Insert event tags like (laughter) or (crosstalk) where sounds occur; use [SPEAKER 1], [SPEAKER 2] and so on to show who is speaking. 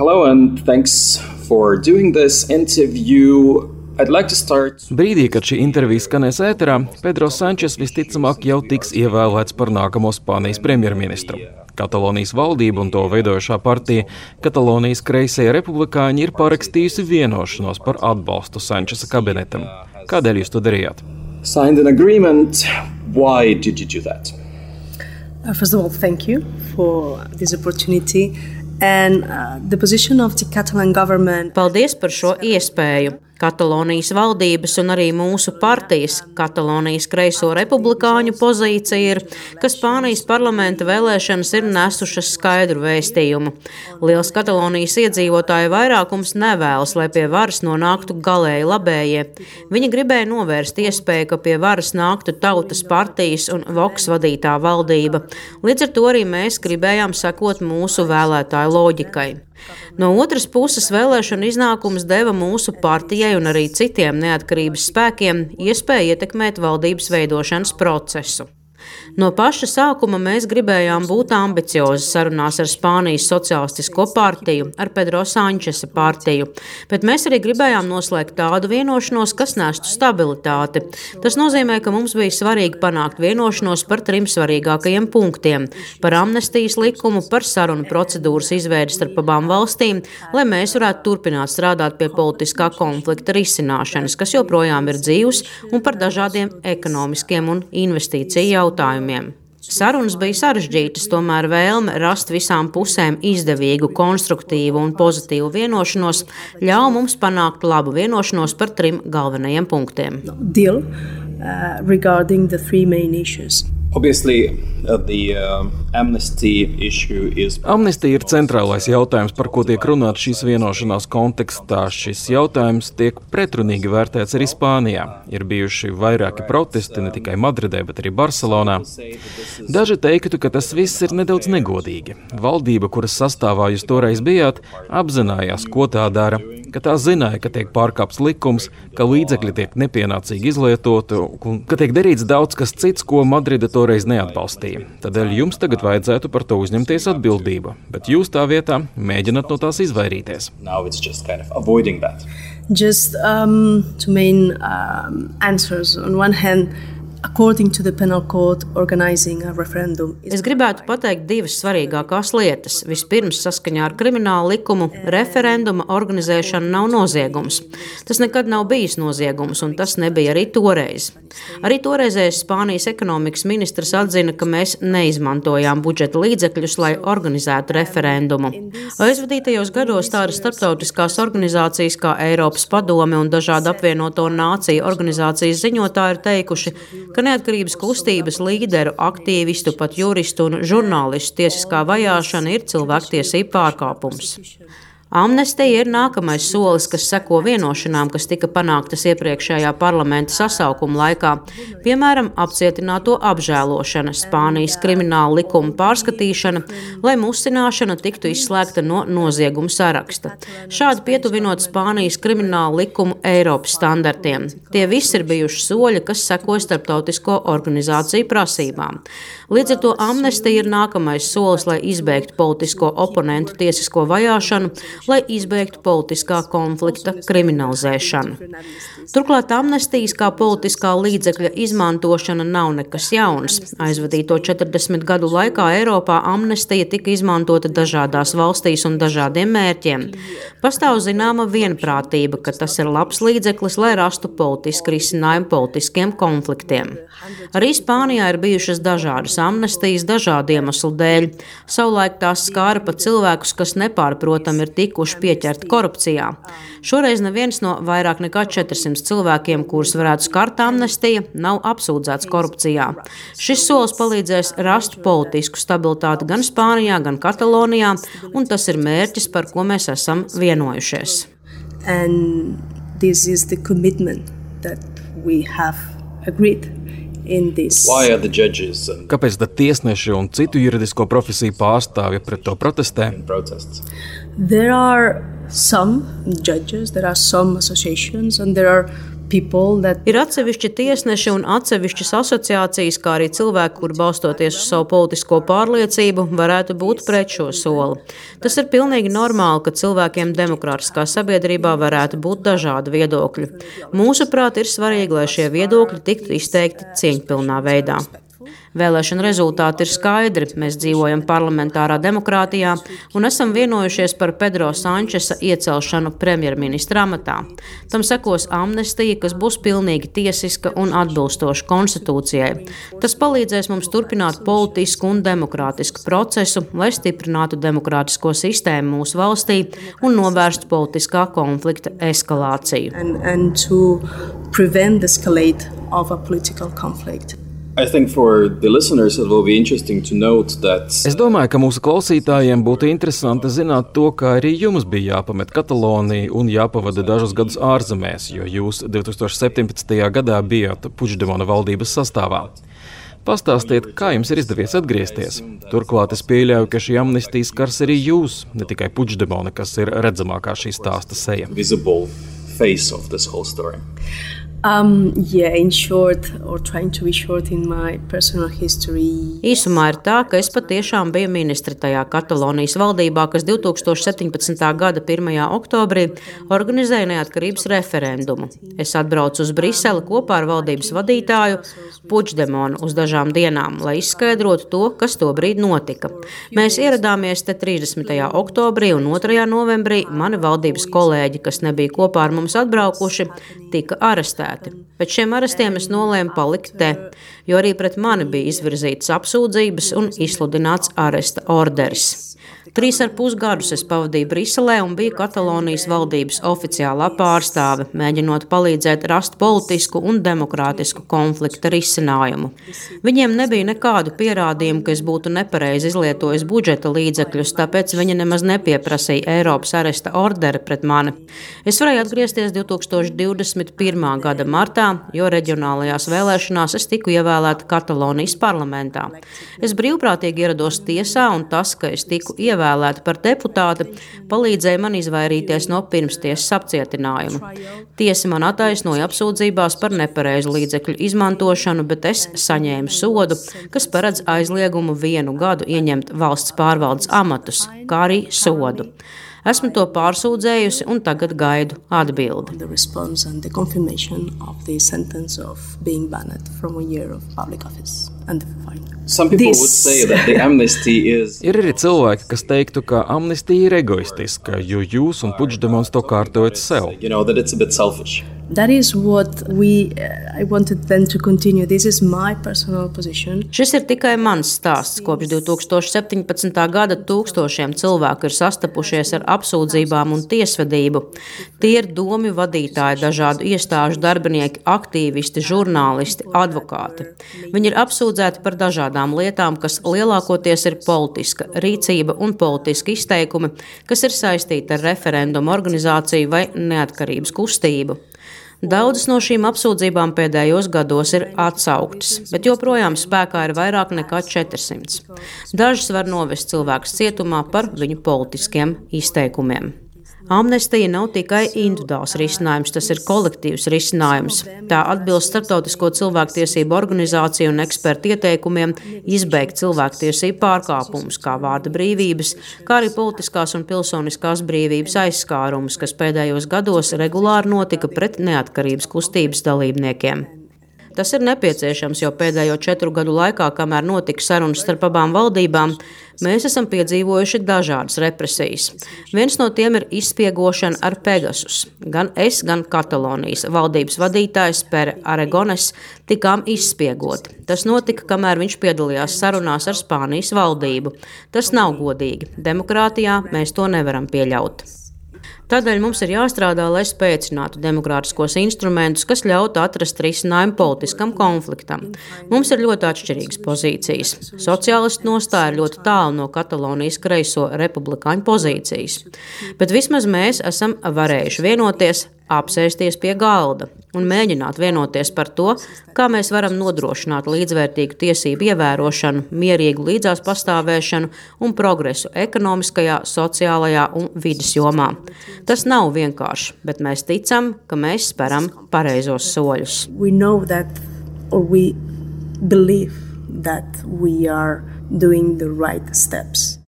[SPEAKER 1] Hello and thanks for doing this interview. Like start...
[SPEAKER 2] Brīdī, kad šī intervija skanēs ēterā, Pedro Sančes visticamāk jau tiks ievēlēts par nākamo Spānijas premjerministru. Katalonijas valdība un to veidojošā partija, Katalonijas kreisie republikāņi, ir parakstījusi vienošanos par atbalstu Sančesa kabinetam. Kādēļ jūs to darījāt?
[SPEAKER 1] Signed an agreement. Why did you do that?
[SPEAKER 3] Uh, first of all, thank you for this opportunity. And uh, the position of the Catalan government.
[SPEAKER 4] Paldies par šo iespēju. Katalonijas valdības un arī mūsu partijas, Katalonijas kreiso republikāņu pozīcija ir, ka Spānijas parlamenta vēlēšanas ir nesušas skaidru vēstījumu. Liels Katalonijas iedzīvotāju vairākums nevēlas, lai pie varas nonāktu galēji labējie. Viņi gribēja novērst iespēju, ka pie varas nāktu tautas partijas un Voks vadītā valdība. Līdz ar to arī mēs gribējām sekot mūsu vēlētāju loģikai. No otras puses, vēlēšana iznākums deva mūsu partijai un arī citiem neatkarības spēkiem iespēju ietekmēt valdības veidošanas procesu. No paša sākuma mēs gribējām būt ambiciozi sarunās ar Spānijas Socialistisko partiju, ar Pedro Sančesa partiju, bet mēs arī gribējām noslēgt tādu vienošanos, kas nestu stabilitāti. Tas nozīmē, ka mums bija svarīgi panākt vienošanos par trim svarīgākajiem punktiem - par amnestijas likumu, par sarunu procedūras izveidi starp abām valstīm, lai mēs varētu turpināt strādāt pie politiskā konflikta risināšanas, kas joprojām ir dzīvs, un par dažādiem ekonomiskiem un investīciju jautājumiem jautājumiem. Sarunas bija sarežģītas, tomēr vēlme rast visām pusēm izdevīgu, konstruktīvu un pozitīvu vienošanos ļāva mums panākt labu vienošanos par trim galvenajiem punktiem.
[SPEAKER 3] Deal, uh,
[SPEAKER 1] Obviously, uh, the, uh,
[SPEAKER 2] is... Amnestija ir centrālais jautājums, par ko tiek runāts šīs vienošanās kontekstā. Šis jautājums tiek pretrunīgi vērtēts arī Spānijā. Ir bijuši vairāki protesti ne tikai Madridē, bet arī Barcelonā. Daži teiktu, ka tas viss ir nedaudz negodīgi. Valdība, kuras sastāvā jūs toreiz bijāt, apzinājās, ko tā dara, ka tā zināja, ka tiek pārkāpts likums, ka līdzekļi tiek nepienācīgi izlietoti un ka tiek darīts daudz kas cits, ko Madrida to toreiz neatbalstīja. Tādēļ jums tagad vajadzētu par to uzņemties atbildību, bet jūs tā vietā mēģināt no tās izvairīties.
[SPEAKER 3] Kind of Just um, to main um, answers on one hand,
[SPEAKER 4] Es gribētu pateikt divas svarīgākās lietas. Vispirms, saskaņā ar kriminālu likumu, referenduma organizēšana nav noziegums. Tas nekad nav bijis noziegums, un tas nebija arī toreiz. Arī toreizējais Spānijas ekonomikas ministrs atzina, ka mēs neizmantojām budžeta līdzekļus, lai organizētu referendumu. Aizvadītajos gados tādas starptautiskās organizācijas kā Eiropas padome un dažādu apvienoto nāciju organizācijas ziņotāji ir teikuši, ka neatkarības kustības līderu, aktīvistu, pat juristu un žurnālistu tiesiskā vajāšana ir cilvēktiesība pārkāpums. Amnestija ir nākamais solis, kas seko vienošanām, kas tika panāktas iepriekšējā parlamenta sasaukuma laikā, piemēram, apcietināto apžēlošana, Spānijas krimināla likuma pārskatīšana, lai musināšana tiktu izslēgta no nozieguma saraksta. Šādi pietuvinot Spānijas krimināla likumu Eiropas standartiem. Tie visi ir bijuši soļi, kas sekoja starptautisko organizāciju prasībām. Līdz ar to amnestija ir nākamais solis, lai izbeigtu politisko oponentu tiesisko vajāšanu lai izbeigtu politiskā konflikta kriminalizēšanu. Turklāt amnestijas kā politiskā līdzekļa izmantošana nav nekas jauns. Aizvadīto 40 gadu laikā Eiropā amnestija tika izmantota dažādās valstīs un dažādiem mērķiem. Pastāv zināma vienprātība, ka tas ir labs līdzeklis, lai rastu politisku risinājumu politiskiem konfliktiem. Arī Spānijā ir bijušas dažādas amnestijas dažādu iemeslu dēļ. Savulaik tās skāra pat cilvēkus, kas nepārprotami ir tik tikuši pieķerti korupcijā. Šoreiz neviens no vairāk nekā 400 cilvēkiem, kurus varētu skart amnestija, nav apsūdzēts korupcijā. Šis solis palīdzēs rast politisku stabilitāti gan Spānijā, gan Katalonijā, un tas ir mērķis, par ko mēs esam vienojušies.
[SPEAKER 3] And this is the commitment that we have agreed
[SPEAKER 2] Kāpēc tad tiesneši un citu juridisko profesiju pārstāvji pret to protestē?
[SPEAKER 3] There are some judges, there are some associations, and there are
[SPEAKER 4] Ir atsevišķi tiesneši un atsevišķas asociācijas, kā arī cilvēki, kuri balstoties uz savu politisko pārliecību, varētu būt pret šo soli. Tas ir pilnīgi normāli, ka cilvēkiem demokrātiskā sabiedrībā varētu būt dažādi viedokļi. Mūsuprāt, ir svarīgi, lai šie viedokļi tiktu izteikti cieņpilnā veidā. Vēlēšana rezultāti ir skaidri. Mēs dzīvojam parlamentārā demokrātijā un esam vienojušies par Pedro Sančesa iecelšanu premjerministra amatā. Tam sekos amnestija, kas būs pilnīgi tiesiska un atbilstoša konstitūcijai. Tas palīdzēs mums turpināt politisku un demokrātisku procesu, lai stiprinātu demokrātisko sistēmu mūsu valstī un novērstu politiskā konflikta eskalāciju. And, and
[SPEAKER 1] Es
[SPEAKER 2] domāju, ka mūsu klausītājiem būtu interesanti zināt to, ka arī jums bija jāpamet Katalonija un jāpavada dažus gadus ārzemēs, jo jūs 2017. gadā bijāt Puigdemona valdības sastāvā. Pastāstiet, kā jums ir izdevies atgriezties. Turklāt es pieļauju, ka šī amnestija skars arī jūs, ne tikai Puigdemona, kas ir redzamākā šī stāsta seja.
[SPEAKER 3] Um, yeah, in short, or trying to be short in my personal history.
[SPEAKER 4] Īsumā ir tā, ka es patiešām biju ministra tajā Katalonijas valdībā, kas 2017. gada 1. oktobrī organizēja neatkarības referendumu. Es atbraucu uz Briseli kopā ar valdības vadītāju Puigdemonu uz dažām dienām, lai izskaidrotu to, kas to brīdi notika. Mēs ieradāmies te 30. oktobrī un 2. novembrī mani valdības kolēģi, kas nebija kopā ar mums atbraukuši, tika arestēti. Pēc šiem arestiem es nolēmu palikt te, jo arī pret mani bija izvirzītas apsūdzības un izsludināts aresta orderis. Trīs ar pus gadus es pavadīju Briselē un biju Katalonijas valdības oficiālā pārstāve, mēģinot palīdzēt rast politisku un demokrātisku konflikta risinājumu. Viņiem nebija nekādu pierādījumu, ka es būtu nepareizi izlietojis budžeta līdzekļus, tāpēc viņi nemaz nepieprasīja Eiropas aresta orderi pret mani. Es varēju atgriezties 2021. gada martā, jo reģionālajās vēlēšanās es tiku ievēlēta Katalonijas parlamentā. Es brīvprātīgi ierados tiesā, un tas, ka es tiku ievēlēta, ievēlēta par deputāti, palīdzēja man izvairīties no pirmstiesas apcietinājuma. Tiesa man attaisnoja apsūdzībās par nepareizu līdzekļu izmantošanu, bet es saņēmu sodu, kas paredz aizliegumu vienu gadu ieņemt valsts pārvaldes amatus, kā arī sodu. Esmu to pārsūdzējusi un tagad gaidu atbildi.
[SPEAKER 2] Is... (laughs) Ir arī cilvēki, kas teiktu, ka amnestija ir egoistiska, jo jūs un Puigdemons to kārtojat sev. You know,
[SPEAKER 3] That is what we, uh, I wanted then to continue. This is my personal position.
[SPEAKER 4] Šis ir tikai mans stāsts. Kopš 2017. gada tūkstošiem cilvēku ir sastapušies ar apsūdzībām un tiesvedību. Tie ir domu vadītāji, dažādu iestāžu darbinieki, aktīvisti, žurnālisti, advokāti. Viņi ir apsūdzēti par dažādām lietām, kas lielākoties ir politiska rīcība un politiski izteikumi, kas ir saistīti ar referendumu organizāciju vai neatkarības kustību. Daudzas no šīm apsūdzībām pēdējos gados ir atsauktas, bet joprojām spēkā ir vairāk nekā 400. Dažas var novest cilvēkus cietumā par viņu politiskiem izteikumiem. Amnestija nav tikai individuāls risinājums, tas ir kolektīvs risinājums. Tā atbilst starptautisko cilvēktiesību organizāciju un ekspertu ieteikumiem izbeigt cilvēktiesību pārkāpumus, kā vārda brīvības, kā arī politiskās un pilsoniskās brīvības aizskārumus, kas pēdējos gados regulāri notika pret neatkarības kustības dalībniekiem. Tas ir nepieciešams, jo pēdējo četru gadu laikā, kamēr notika sarunas starp abām valdībām, mēs esam piedzīvojuši dažādas represijas. Viens no tiem ir izspiegošana ar Pegasus. Gan es, gan Katalonijas valdības vadītājs Pere Aragones tikām izspiegoti. Tas notika, kamēr viņš piedalījās sarunās ar Spānijas valdību. Tas nav godīgi. Demokrātijā mēs to nevaram pieļaut. Tādēļ mums ir jāstrādā, lai spēcinātu demokrātiskos instrumentus, kas ļautu atrast risinājumu politiskam konfliktam. Mums ir ļoti atšķirīgas pozīcijas. Sociālistu nostāja ļoti tālu no Katalonijas kreiso republikāņu pozīcijas. Bet vismaz mēs esam varējuši vienoties apsēsties pie galda un mēģināt vienoties par to, kā mēs varam nodrošināt līdzvērtīgu tiesību ievērošanu, mierīgu līdzās pastāvēšanu un progresu ekonomiskajā, sociālajā un vidas jomā. Tas nav vienkārši, bet mēs ticam, ka mēs speram pareizos soļus.
[SPEAKER 3] that we are doing the right steps.